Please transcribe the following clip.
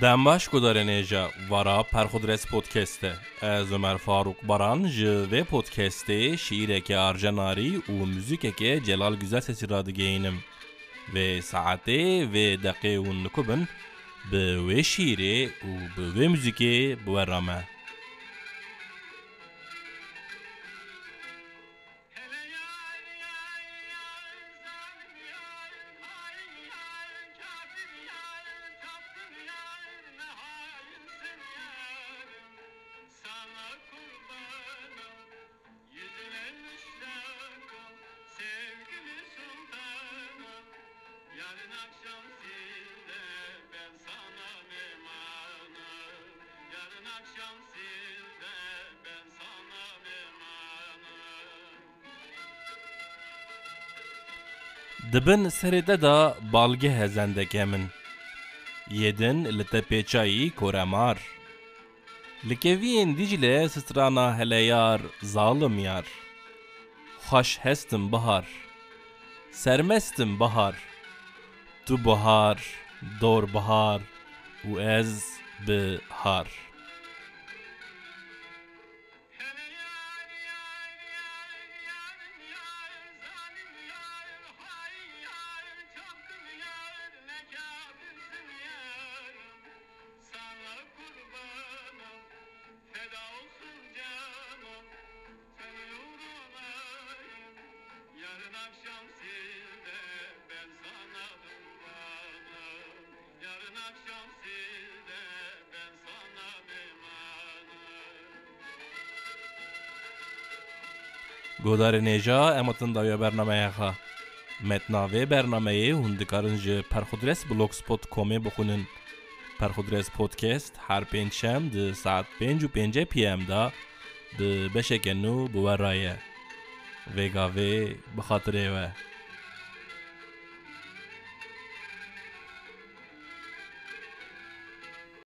Дәмбашко даренежа вара пархудрес подкасте. Ez Ömer Faruk Baran ji ve podcastê şîreke Arjanarî û müzikeke Celal Güzel Sesî radigeynim. Ve saetê ve deqê hûn nikubin bi wê şîrê û bi wê müzikê biwere. akşam sizde ben sana memanım. Yarın akşam sizde ben sana memanım. Dibin serede da balgi hezendeke min Yedin li tepêçayî koremar. Li keviyên Dicle strana heleyar zalim yar. Xweş hestim bihar Sermestim bihar sana kurbanım feda olsun canım senin uğrunayım yarın akşam گودار نیجا امتن داویا برنامه ای خواه متناوی برنامه ای هندکارن جه پرخودرس بلوگ سپوت کومی بخونن پرخودرس پودکست هر پینج د ساعت پینج و پینجه پی ام دا ده بشکنو بوار رایه وی گاوی بخاطره و